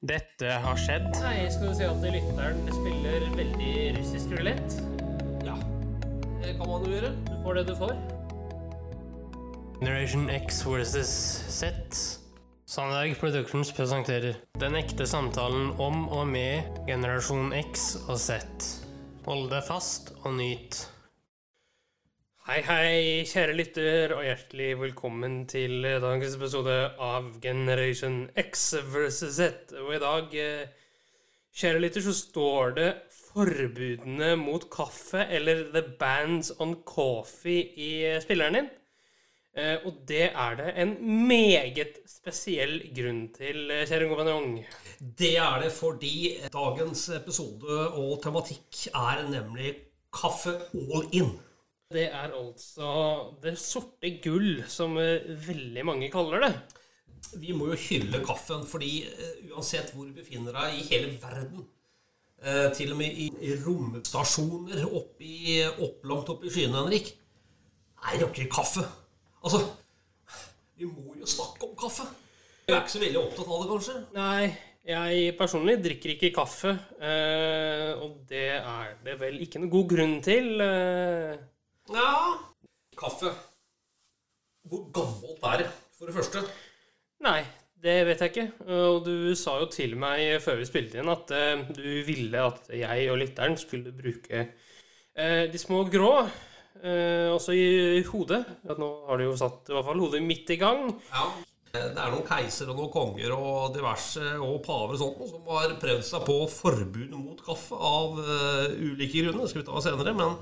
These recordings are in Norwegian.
Dette har skjedd. Nei, skal du si at lytteren spiller veldig russisk rulett? Ja, det kan man jo gjøre. Du får det du får. Generation X versus Z. Sandberg Productions presenterer Den ekte samtalen om og med generasjon X og Z. Hold deg fast og nyt. Hei, hei, kjære lytter, og hjertelig velkommen til dagens episode av Generation X versus Z. Og i dag, eh, kjære lytter, så står det forbudene mot kaffe, eller The Bands on Coffee, i spilleren din. Eh, Og det er det en meget spesiell grunn til, eh, kjære kompanjong. Det er det fordi dagens episode og tematikk er nemlig kaffe all in. Det er altså det sorte gull, som eh, veldig mange kaller det. Vi må jo hylle kaffen, fordi eh, uansett hvor du befinner deg i hele verden, eh, til og med i romstasjoner oppi, opp, langt oppe i skyene, Henrik, er det ikke kaffe. Altså, vi må jo snakke om kaffe. Du er ikke så veldig opptatt av det, kanskje? Nei, jeg personlig drikker ikke kaffe, og det er det vel ikke noe god grunn til. Ja Kaffe. Hvor gammelt er det, for det første? Nei, det vet jeg ikke. Og du sa jo til meg før vi spilte inn at eh, du ville at jeg og lytteren skulle bruke eh, de små grå eh, også i hodet. At nå har du jo satt i hvert fall hodet midt i gang. Ja. Det er noen keiser og noen konger og diverse og paver og sånt som har prøvd seg på forbud mot kaffe av ulike grunner. Det skal vi ta senere, men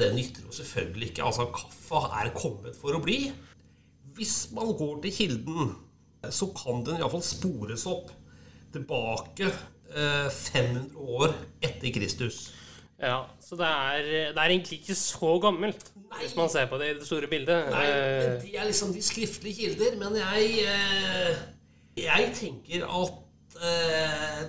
det nytter jo selvfølgelig ikke. Altså, kaffe er kommet for å bli. Hvis man går til kilden, eh, så kan den iallfall spores opp tilbake eh, 500 år etter Kristus. Ja, Så det er, det er egentlig ikke så gammelt, hvis man ser på det i det store bildet. Nei, Eh, men De er liksom de skriftlige kilder. Men jeg eh, Jeg tenker at eh,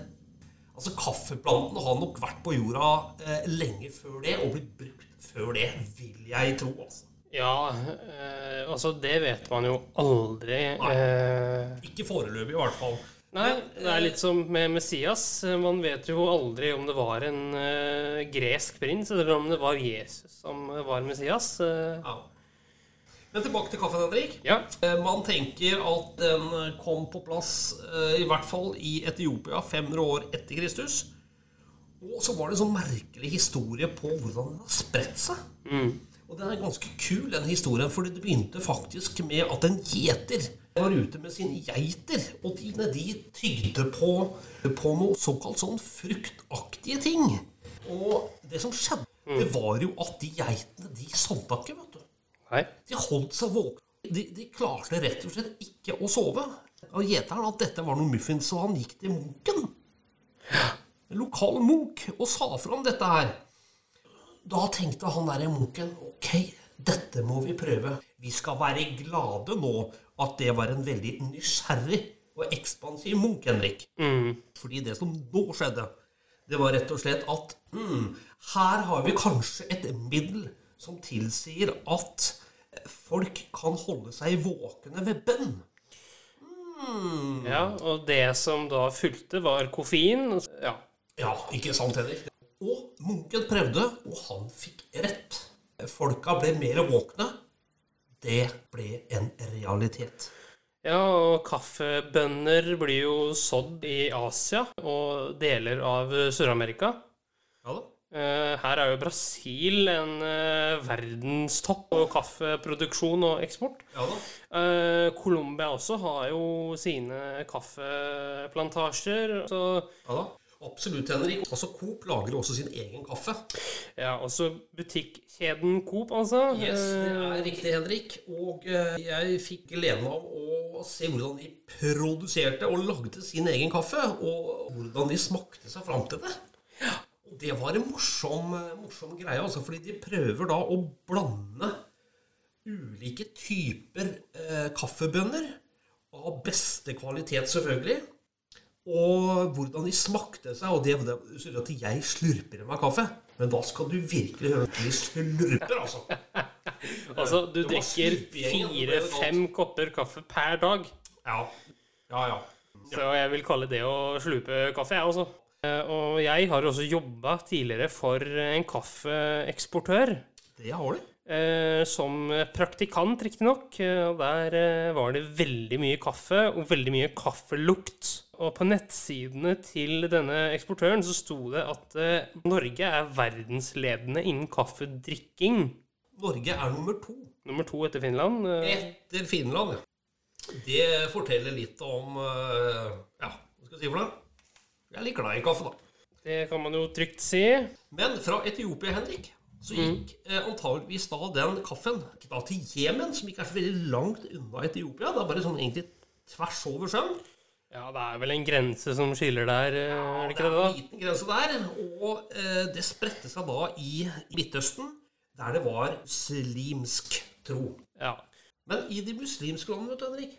Altså, kaffeplanten har nok vært på jorda eh, lenge før det, og blitt brukt før det, vil jeg tro. altså. Ja, eh, altså det vet man jo aldri. Eh, Ikke foreløpig, i hvert fall. nei, det er litt som med Messias. Man vet jo aldri om det var en eh, gresk prins, eller om det var Jesus som var Messias. Eh, Ja. Men tilbake til kaffen, Henrik. ja. Eh, Man tenker at den kom på plass eh, i hvert fall i Etiopia 500 år etter Kristus. Og så var det en sånn merkelig historie på hvordan den har spredt seg. Og den er ganske kul, den historien, for det begynte faktisk med at en gjeter var ute med sine geiter, og de, de tygde på, på noe såkalt sånn fruktaktige ting. Og det som skjedde, det var jo at de geitene, de sovna ikke, vet du. Nei. De holdt seg våkne. De, de klarte rett og slett ikke å sove. Og gjeteren at dette var noe muffins, så han gikk til munken. En lokal munk, og sa fra om dette her. Da tenkte han der i munken ok, dette må vi prøve. Vi skal være glade nå at det var en veldig nysgjerrig og ekspansiv munk, Henrik. Fordi det som nå skjedde, det var rett og slett at mm, her har vi kanskje et middel som tilsier at folk kan holde seg våkne ved bønn. ja, og det som da fulgte, var koffein. Ja. Ja, ikke sant, Henrik? Og munken prøvde, og han fikk rett. Folka ble mer våkne. Det ble en realitet. Ja, og kaffebønner blir jo sådd i Asia og deler av Sør-Amerika. Ja da. Eh, Her er jo Brasil en eh, verdenstopp på kaffeproduksjon og eksport. Ja da. Eh, Colombia også har jo sine kaffeplantasjer. Så Ja da. Absolutt, Henrik. Altså, Coop lager også sin egen kaffe. ja, også butikkjeden Coop, altså. Yes, det Eh, er riktig, Henrik. Og eh, jeg fikk gleden av å se hvordan de produserte og lagde sin egen kaffe, og hvordan de smakte seg fram til det. Og det var en morsom, morsom greie, altså, fordi de prøver da å blande ulike typer eh, kaffebønner av beste kvalitet, selvfølgelig. Og hvordan de smakte seg. Og det, det at jeg slurper i meg kaffe. Men da skal du virkelig høre at de slurper, altså. altså, du drikker fire-fem kopper kaffe per dag. Ja. Ja, ja. Så jeg vil kalle det å slupe kaffe, jeg også. Eh, Og jeg har også jobba tidligere for en kaffeeksportør. Det har du. Eh, som praktikant, riktignok. Eh, der eh, var det veldig mye kaffe, og veldig mye kaffelukt. Og på nettsidene til denne eksportøren så sto det at Norge er verdensledende innen kaffedrikking. Norge er nummer to Nummer to etter Finland. Etter Finland. ja. Det forteller litt om Ja, hva skal jeg si for noe? Jeg er litt glad i kaffe, da. det kan man jo trygt si. Men fra Etiopia, Henrik, så gikk eh, antageligvis da den kaffen da til Jemen, som ikke er så veldig langt unna Etiopia. Det er bare sånn egentlig tvers over sjøen. Ja, det er vel en grense som skiller der, Ja, er det ikke det, er da? en liten grense der. Og eh, det spredte seg da i Midtøsten, der det var muslimsk tro. Ja. Men i de muslimske landene, vet du, Henrik,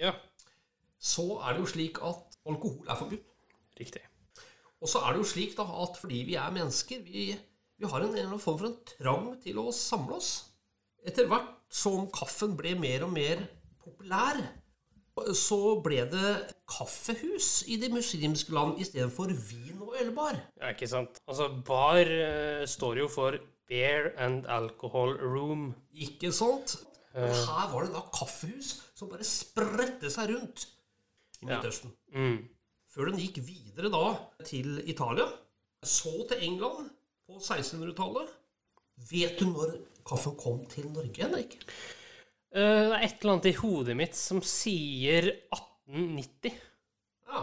ja. så er det jo slik at alkohol er forbudt. Riktig. Og så er det jo slik da at fordi vi er mennesker, vi, vi har en, eller annen form for en trang til å samle oss. Etter hvert som kaffen ble mer og mer populær, så ble det kaffehus i de muslimske land istedenfor vin- og ølbar. Ja, ikke sant. Altså, bar uh, står jo for Beer and Alcohol Room. Ikke sant? Og her var det da kaffehus som bare spredte seg rundt i Midtøsten. Mm. Før den gikk videre da til Italia, så til England på 1600-tallet. Vet du når kaffen kom til Norge, Henrik? Eh, det er et eller annet i hodet mitt som sier 1890. Ja.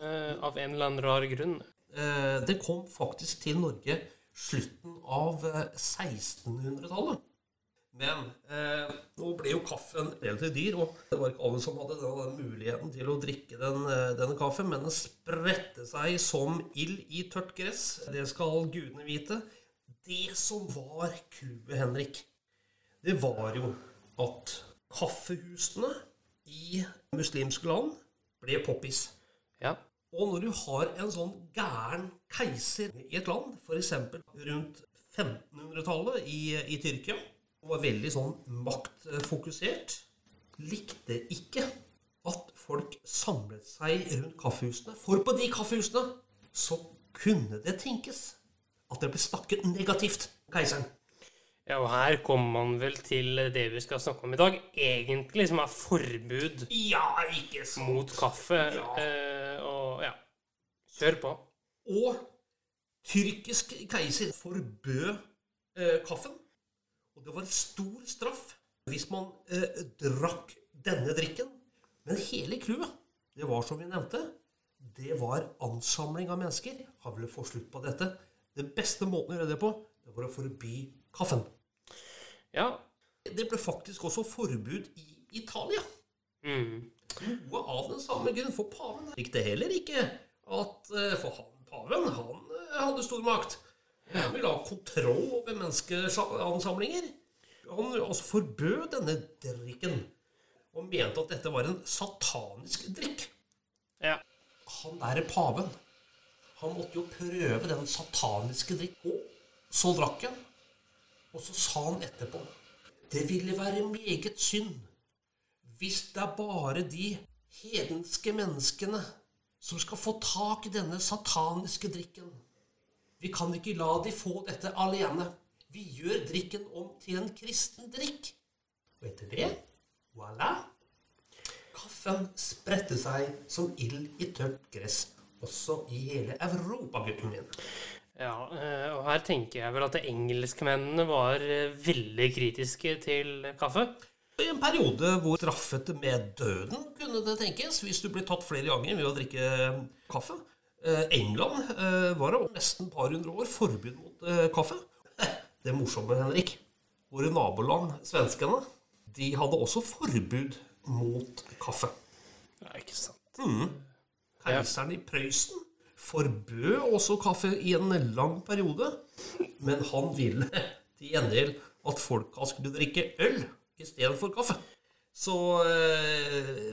eh, av en eller annen rar grunn. Eh, det kom faktisk til Norge slutten av eh, 1600-tallet. Men eh, nå ble jo kaffen relativt dyr, og det var ikke alle som hadde den, muligheten til å drikke den, eh, denne kaffen, men den spredte seg som ild i tørt gress. Det skal gudene vite. Det som var clouet, Henrik, det var jo at kaffehusene i muslimske land ble poppis. Ja. Og når du har en sånn gæren keiser i et land, f.eks. rundt 1500-tallet i, i Tyrkia, og var veldig sånn maktfokusert, likte ikke at folk samlet seg rundt kaffehusene. For på de kaffehusene så kunne det tenkes at det ble snakket negativt om keiseren. ja, og her kommer man vel til det vi skal snakke om i dag. Egentlig som er forbud Ja, mot kaffe. Ja. Eh, og ja, kjør på. Og tyrkisk keiser forbød eh, kaffen. Og det var stor straff hvis man eh, drakk denne drikken. Men hele clouet, det var som vi nevnte, det var ansamling av mennesker. Han ville få slutt på dette. Den beste måten å gjøre det på, det var å forby kaffen. Ja. Det ble faktisk også forbud i Italia. Mm. Noe av den samme grunn, for paven likte heller ikke at eh, For han, paven han eh, hadde stor makt. Han ville ha kontroll over menneskeansamlinger. Han altså forbød denne drikken og mente at dette var en satanisk drikk. ja. Han der paven, han måtte jo prøve den sataniske drikk. Og så drakk han, og så sa han etterpå Det ville være meget synd hvis det er bare de hedenske menneskene som skal få tak i denne sataniske drikken. Vi kan ikke la de få dette alene. Vi gjør drikken om til en kristen drikk. Og etter det voilà Kaffen spredte seg som ild i tørt gress, også i hele Europa, gutten min. Ja, eh, og her tenker jeg vel at engelskmennene var eh, veldig kritiske til kaffe. I en periode hvor straffet med døden, kunne det tenkes, hvis du ble tatt flere ganger ved å drikke kaffe. Eh, England eh, var jo nesten et par hundre år forbud mot eh, kaffe. Det morsomme, Henrik, våre naboland, svenskene, de hadde også forbud mot kaffe. Ja, ikke sant. Keiseren i Prøysen forbød også kaffe i en lang periode, men han ville til gjengjeld at folka skulle drikke øl istedenfor kaffe. Så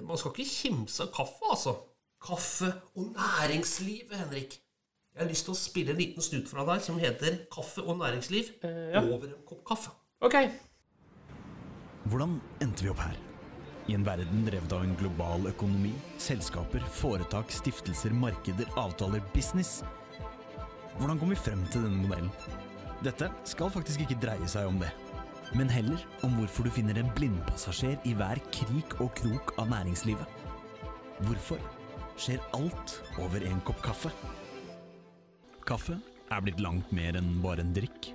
man skal ikke kimse av kaffe, altså. Kaffe og næringslivet, Henrik. Jeg har lyst til å spille en liten snutt fra deg som heter 'Kaffe og næringsliv' ja. over en kopp kaffe. Ok. Hvordan endte vi opp her? I en verden drevet av en global økonomi, selskaper, foretak, stiftelser, markeder, avtaler, business. Hvordan kom vi frem til denne modellen? Dette skal faktisk ikke dreie seg om det, men heller om hvorfor du finner en blindpassasjer i hver krik og krok av næringslivet. Hvorfor skjer alt over en kopp kaffe? Kaffe er blitt langt mer enn bare en drikk.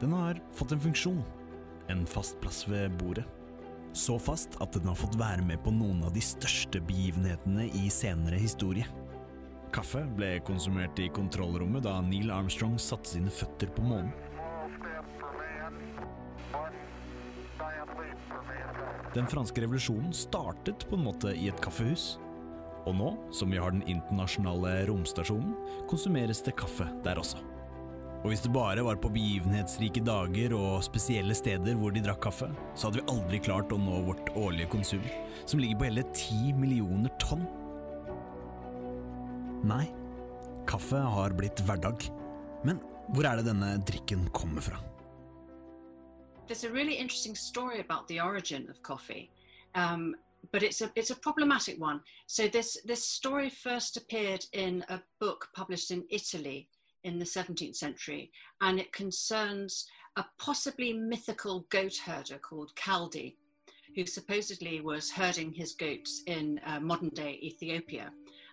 Den har fått en funksjon, en fast plass ved bordet. Så fast at den har fått være med på noen av de største begivenhetene i senere historie. Kaffe ble konsumert i kontrollrommet da Neil Armstrong satte sine føtter på månen. Den franske revolusjonen startet på en måte i et kaffehus. Og nå, som vi har den internasjonale romstasjonen, konsumeres det kaffe der også. Og hvis det bare var på begivenhetsrike dager og spesielle steder hvor de drakk kaffe, så hadde vi aldri klart å nå vårt årlige konsum, som ligger på hele ti millioner tonn. Nei, kaffe har blitt hverdag. Men hvor er det denne drikken kommer fra? There's a really interesting story about the origin of coffee, um, but it's a it's a problematic one. So this this story first appeared in a book published in Italy in the 17th century, and it concerns a possibly mythical goat herder called Caldi, who supposedly was herding his goats in uh, modern day Ethiopia.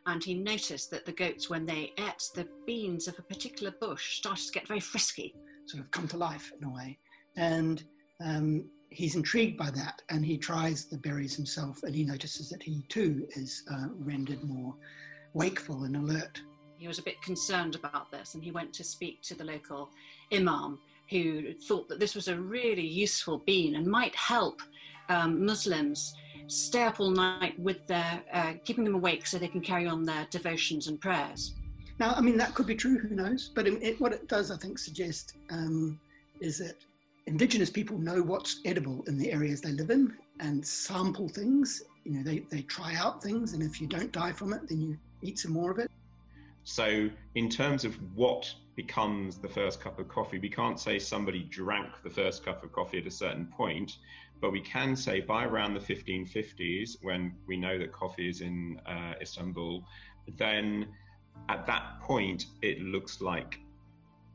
And he noticed that the goats, when they ate the beans of a particular bush, started to get very frisky. Sort of come to life in a way. And um, he's intrigued by that and he tries the berries himself and he notices that he too is uh, rendered more wakeful and alert he was a bit concerned about this and he went to speak to the local imam who thought that this was a really useful bean and might help um, Muslims stay up all night with their, uh, keeping them awake so they can carry on their devotions and prayers. Now, I mean, that could be true, who knows? But it, what it does, I think, suggest um, is that Indigenous people know what's edible in the areas they live in and sample things. You know, they, they try out things, and if you don't die from it, then you eat some more of it. So, in terms of what becomes the first cup of coffee, we can't say somebody drank the first cup of coffee at a certain point, but we can say by around the 1550s, when we know that coffee is in uh, Istanbul, then at that point it looks like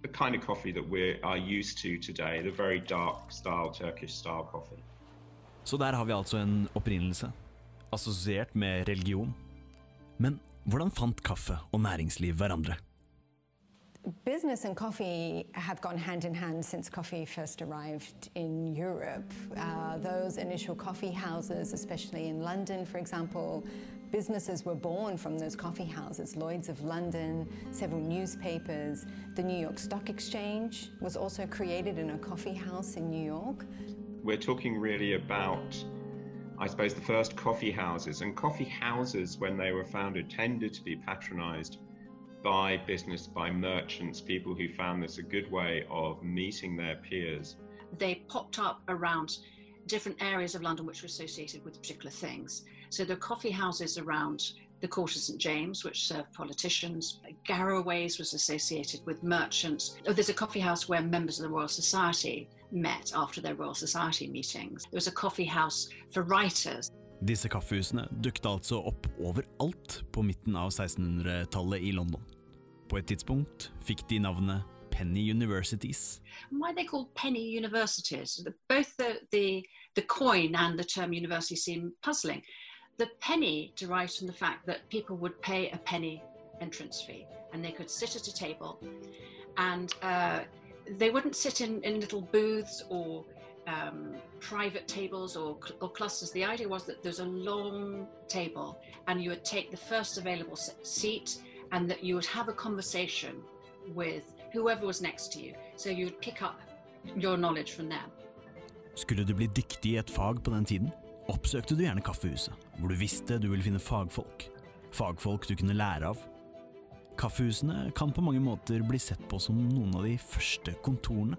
the kind of coffee that we are used to today, the very dark style, Turkish style coffee. Så der har vi altså en opprinnelse, assosiert med religion. Men Hvordan fant kaffe og næringsliv hverandre? Business and coffee have gone hand in hand since coffee first arrived in Europe. Uh, those initial coffee houses, especially in London, for example, businesses were born from those coffee houses. Lloyd's of London, several newspapers. The New York Stock Exchange was also created in a coffee house in New York. We're talking really about I suppose, the first coffee houses. And coffee houses, when they were founded, tended to be patronized by business, by merchants, people who found this a good way of meeting their peers. They popped up around different areas of London which were associated with particular things. So the coffee houses around the Court of St James, which served politicians. Garraway's was associated with merchants. Oh, there's a coffee house where members of the Royal Society met after their Royal Society meetings. There was a coffee house for writers. Disse kaffehusene dukket altså opp overalt på midten av 1600-tallet i London. På et tidspunkt fikk de navnet Penny Universities. Why are they called penny universities? Both the, the, the coin and the term university seem puzzling. The penny derives from the fact that people would pay a penny entrance fee and they could sit at a table and uh, they wouldn't sit in, in little booths or um, private tables or, or clusters. The idea was that there's a long table and you would take the first available seat and that you would have a conversation with whoever was next to you. So you would pick up your knowledge from them. Skulle du bli dyktig i et fag på den tiden, oppsøkte du gjerne kaffehuset, hvor du visste du ville finne fagfolk. Fagfolk du kunne lære av, Kaffehusene kan på mange måter bli sett på som noen av de første kontorene.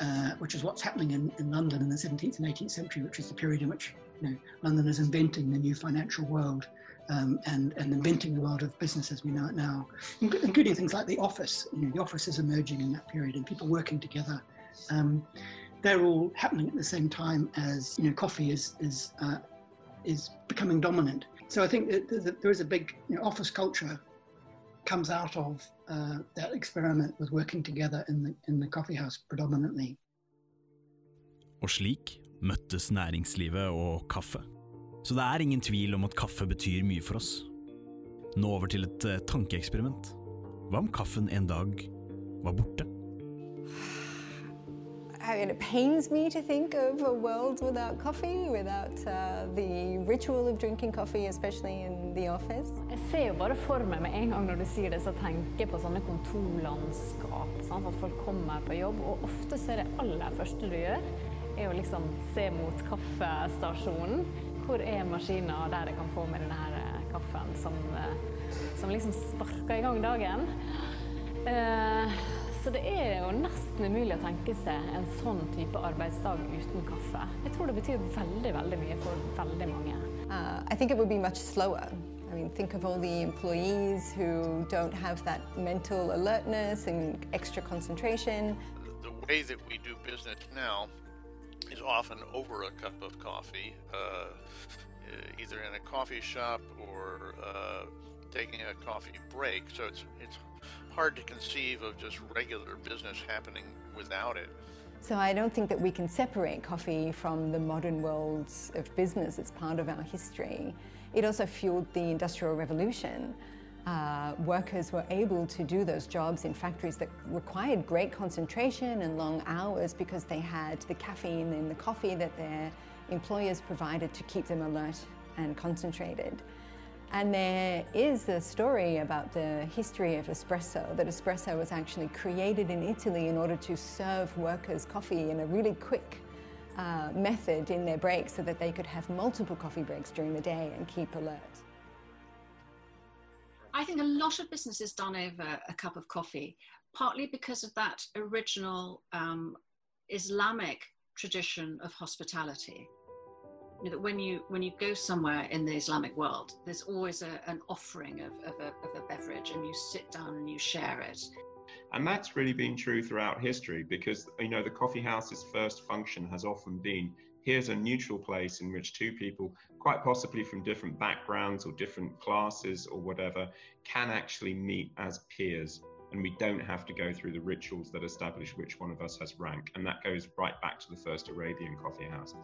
Uh, which is what's happening in, London in the 17th and 18th century, which is the period in London is inventing the new financial world um, and, and inventing the world of business as we know it now, including things like the office. You know, the office is emerging in that period and people working together. Um, they're all happening at the same time as you know, coffee is, is uh, is becoming dominant. So I think that, that there is a big you know, office culture comes out of uh, that experiment with working together in the, in the coffee house predominantly. Og slik møttes næringslivet og kaffe. Så det er ingen tvil om at kaffe betyr mye for oss. Nå over til et eh, tankeeksperiment. Hva om kaffen en dag var borte? It pains me to think of a world without coffee, without uh, the ritual of drinking coffee, especially in the office. Jeg ser jo bare for meg med en gang når du sier det, så tenker jeg på sånne kontorlandskap. Sant? At folk kommer på jobb, og ofte så er det aller første du gjør, er å liksom se mot kaffestasjonen. Hvor er maskina der jeg kan få med denne eh, kaffen som, eh, som liksom sparker i gang dagen? Eh, så det er jo nesten umulig å tenke seg en sånn type arbeidsdag uten kaffe. Jeg tror det betyr veldig, veldig mye for veldig mange. Uh, I think it would be much slower. I mean, think of all the employees who don't have that mental alertness and extra concentration. The way that we do business now is often over a cup of coffee, uh, either in a coffee shop or uh, taking a coffee break. So it's it's hard to conceive of just regular business happening without it. So I don't think that we can separate coffee from the modern worlds of business. It's part of our history. It also fueled the Industrial Revolution. Uh, workers were able to do those jobs in factories that required great concentration and long hours because they had the caffeine in the coffee that their employers provided to keep them alert and concentrated. And there is a story about the history of espresso, that espresso was actually created in Italy in order to serve workers coffee in a really quick uh, method in their breaks so that they could have multiple coffee breaks during the day and keep alert. I think a lot of business is done over a cup of coffee, partly because of that original um, Islamic tradition of hospitality. That when you when you go somewhere in the Islamic world, there's always a, an offering of, of, a, of a beverage, and you sit down and you share it. And that's really been true throughout history because, you know, the coffee house's first function has often been here's a neutral place in which two people, quite possibly from different backgrounds or different classes or whatever, can actually meet as peers. And we don't have to go through the rituals that establish which one of us has rank. And that goes right back to the first Arabian coffee houses.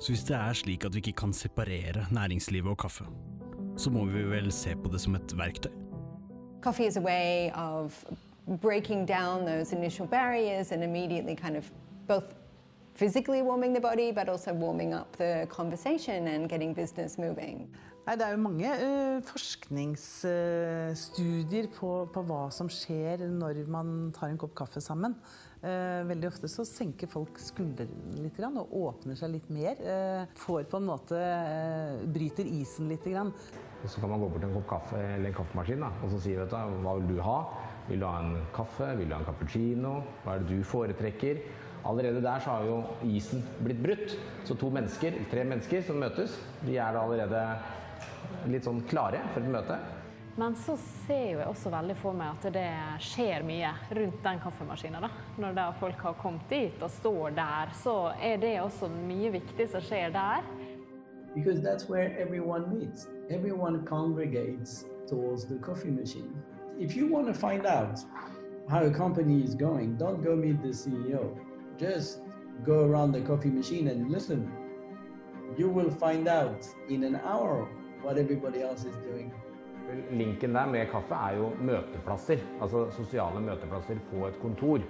Så hvis det er slik at vi ikke kan separere næringslivet og kaffe, så må vi vel se på det som et verktøy? Coffee is a way of breaking down those initial barriers and immediately kind of both physically warming the body, but also warming up the conversation and getting business. Nei, det er jo mange uh, forskningsstudier på, på, hva som skjer når man tar en kopp kaffe sammen. Uh, veldig ofte så senker folk skuldrene litt grann, og åpner seg litt mer. får på en måte Bryter isen litt. Grann. Og så kan man gå bort til en kopp kaffe eller en kaffemaskin da, og så si vet du, hva vil du ha? Vil du ha en kaffe? Vil du ha en cappuccino? Hva er det du foretrekker? Allerede der så har jo isen blitt brutt. Så to mennesker, tre mennesker som møtes, de er da allerede litt sånn klare for et møte. Men så ser jo jeg også veldig for meg at det skjer mye rundt den kaffemaskinen. da. Når da folk har kommet dit og står der, så er det også mye viktig som skjer der. Because that's where everyone meets. Everyone congregates towards the coffee machine. If you want to find out how a company is going, don't go meet the CEO. Just go around the coffee machine and listen. You will find out in an hour what everybody else is doing. Linken der med kaffe er jo møteplasser, altså sosiale møteplasser på et kontor.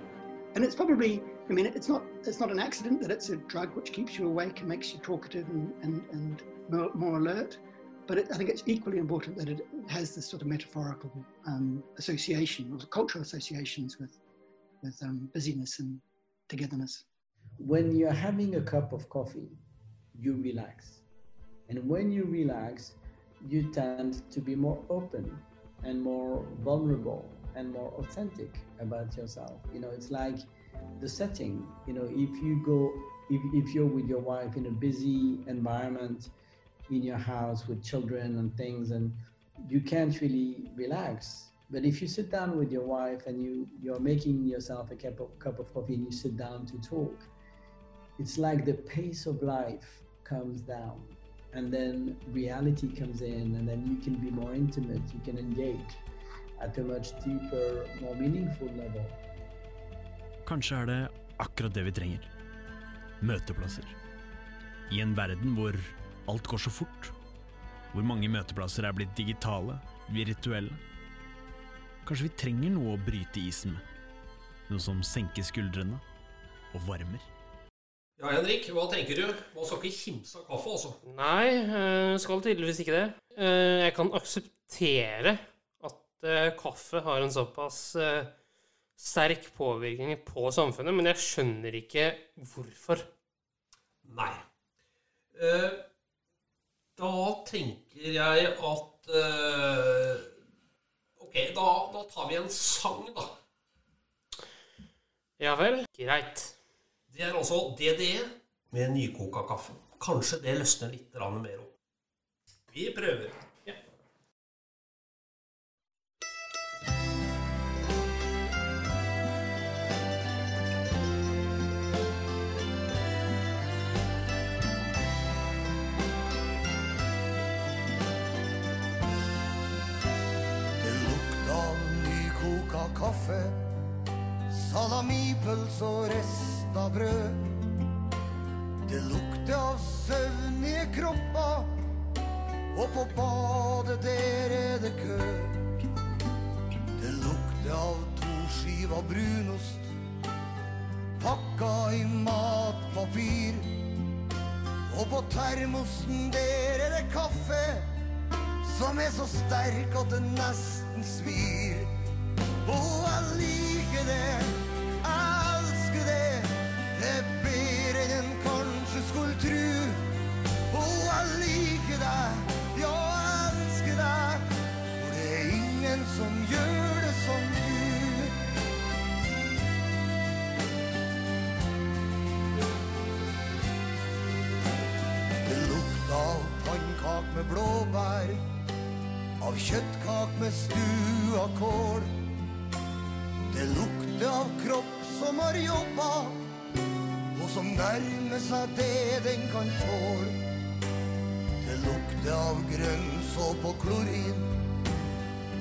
And it's probably, I mean, it's not, it's not an accident that it's a drug which keeps you awake and makes you talkative and, and, and more, more alert. But it, I think it's equally important that it has this sort of metaphorical um, association, or cultural associations with, with um, busyness and togetherness. When you're having a cup of coffee, you relax. And when you relax, you tend to be more open and more vulnerable and more authentic about yourself. You know, it's like the setting. You know, if you go, if, if you're with your wife in a busy environment in your house with children and things, and you can't really relax. But if you sit down with your wife and you, you're making yourself a cup of, cup of coffee and you sit down to talk, it's like the pace of life comes down and then reality comes in and then you can be more intimate you can engage at a much deeper more meaningful level Kanskje er det akkurat det vi trenger. Møteplasser. I en verden hvor alt går så fort. Hvor mange møteplasser er blitt digitale, virtuelle. Kanskje vi trenger noe å bryte isen med. Noe som senker skuldrene og varmer. Ja, Henrik, hva tenker du? Man skal ikke kimse av kaffe, altså. Nei, eh, skal tydeligvis ikke det. Eh, Jeg kan akseptere at eh, kaffe har en såpass sterk påvirkning på samfunnet, men jeg skjønner ikke hvorfor. Nei. Da tenker jeg at Ok, da, da tar vi en sang, da. Ja vel? Greit. Det er altså DDE med nykoka kaffe. Kanskje det løsner litt mer opp. Vi prøver. Kaffe, salamipølse og resta brød. Det lukter av søvnige kropper, og på badet der er det kø. Det lukter av to skiver brunost, pakka i matpapir. Og på termosen der er det kaffe som er så sterk at det nesten svir. Og jeg liker det, kjøttkak med stua kål. Det lukter av kropp som har jobba, og som nærmer seg det den kan tåle. Det lukter av grønnsåp og klorin,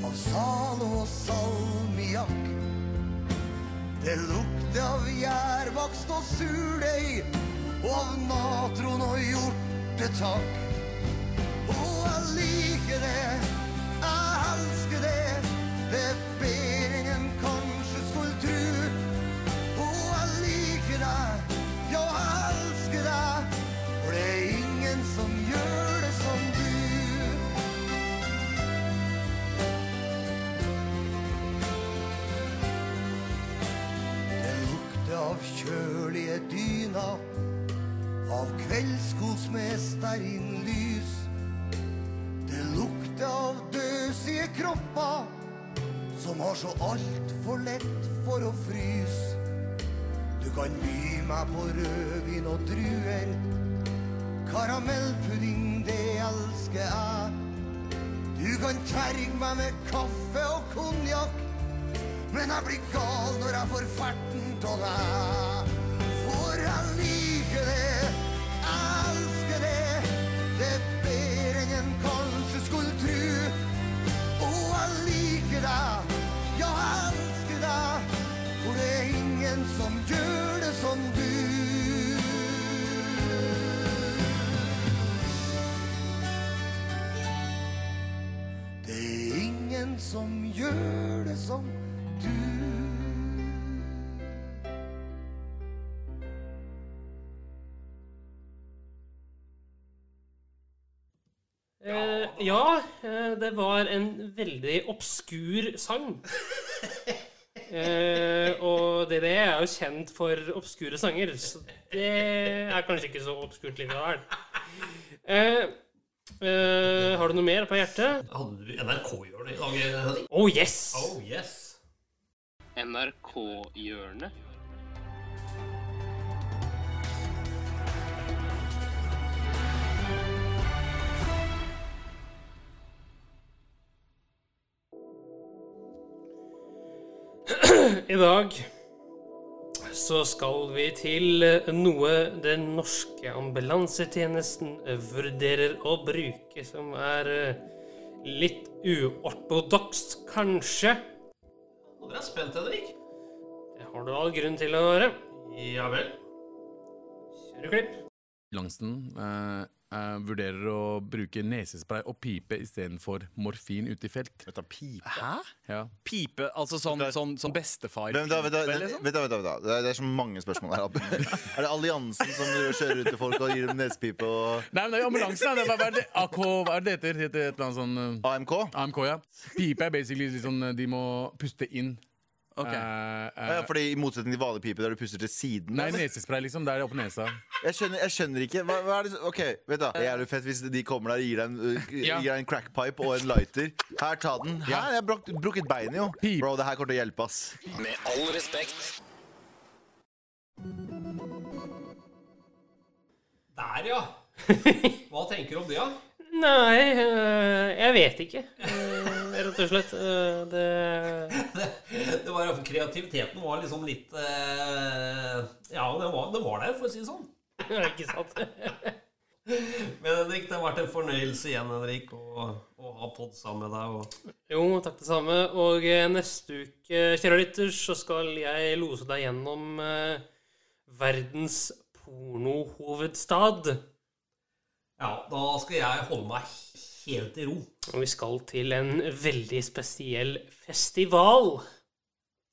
av Zalo og salmiakk. Det lukter av gjærbakst og surdeig, og av natron og hjortetakk. Kjølige dyna av kveldskos med stearinlys. Det lukter av døsige kropper som har så altfor lett for å fryse. Du kan by meg på rødvin og druer. Karamellpudding, det elsker jeg. Du kan terge meg med kaffe og konjakk. Men jeg blir gal når jeg får ferten av deg. Det var en veldig obskur sang. Eh, og DDE er jo kjent for obskure sanger, så det er kanskje ikke så obskurt likevel. Eh, eh, har du noe mer på hjertet? Hadde du NRK-hjørnet i dag, Oh yes! Oh yes. NRK-hjørnet. I dag så skal vi til eh, noe den norske ambulansetjenesten eh, vurderer å bruke, som er eh, litt uortodokst, kanskje. Nå er jeg spent, Henrik. Det har du all grunn til å være. Ja vel. Kjør klipp. Langsten eh, vurderer å bruke nesespray og pipe istedenfor morfin ute i felt. Vet du, pipe? Hæ? Ja. Pipe, altså sånn, sånn, sånn bestefar Vent da, vent da, pipe, vent liksom? vent da, vent da. Det er, det er så mange spørsmål her er det alliansen som kjører ut til folk og gir dem nesepipe og Nei, men det er ambulansen. Hva hva er det AK, hva er det heter? Det heter et eller annet sånn eh, AMK? AMK, ja. Pipe er basically liksom eh, de må puste inn. Ok. Eh, eh, fordi I motsetning til vanlig pipe der du puster til siden? Nei, nesespray, liksom. Der oppe nesa. Jeg skjønner, jeg skjønner ikke. Hva, hva er det, så- ok, vet du, Det er jævlig fett hvis de kommer der og gir deg en, uh, Ja. gir deg en crackpipe og en lighter. Her, ta den. Her, jeg har bruk- brukket beinet, jo. Bro, det her kommer til å hjelpe, ass. Med all respekt. Der, ja. Hva tenker du om det, da? Nei, eh, jeg vet ikke, eh, rett og slett. Eh, Det Det var, kreativiteten var liksom litt Ja, det var, det var der, for å si det sånn. Ikke sant? Men Henrik, det har vært en fornøyelse igjen, Henrik, å, å ha pod sammen med deg. Jo, takk det samme. Og neste uke, kjære lytter, så skal jeg lose deg gjennom verdens pornohovedstad. Ja, da skal jeg holde meg helt i ro. Og vi skal til en veldig spesiell festival.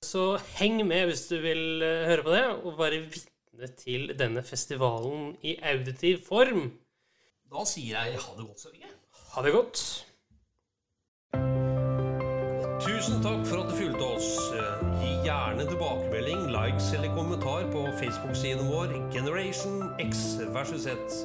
Så heng med hvis du vil eh, høre på det, og være vitne til denne festivalen i auditiv form. Da sier jeg ha det godt så lenge. Ha det godt. Tusen takk for at du fulgte oss. Eh, Gi gjerne tilbakemelding, likes eller kommentar på Facebook-siden vår Generation X versus Z.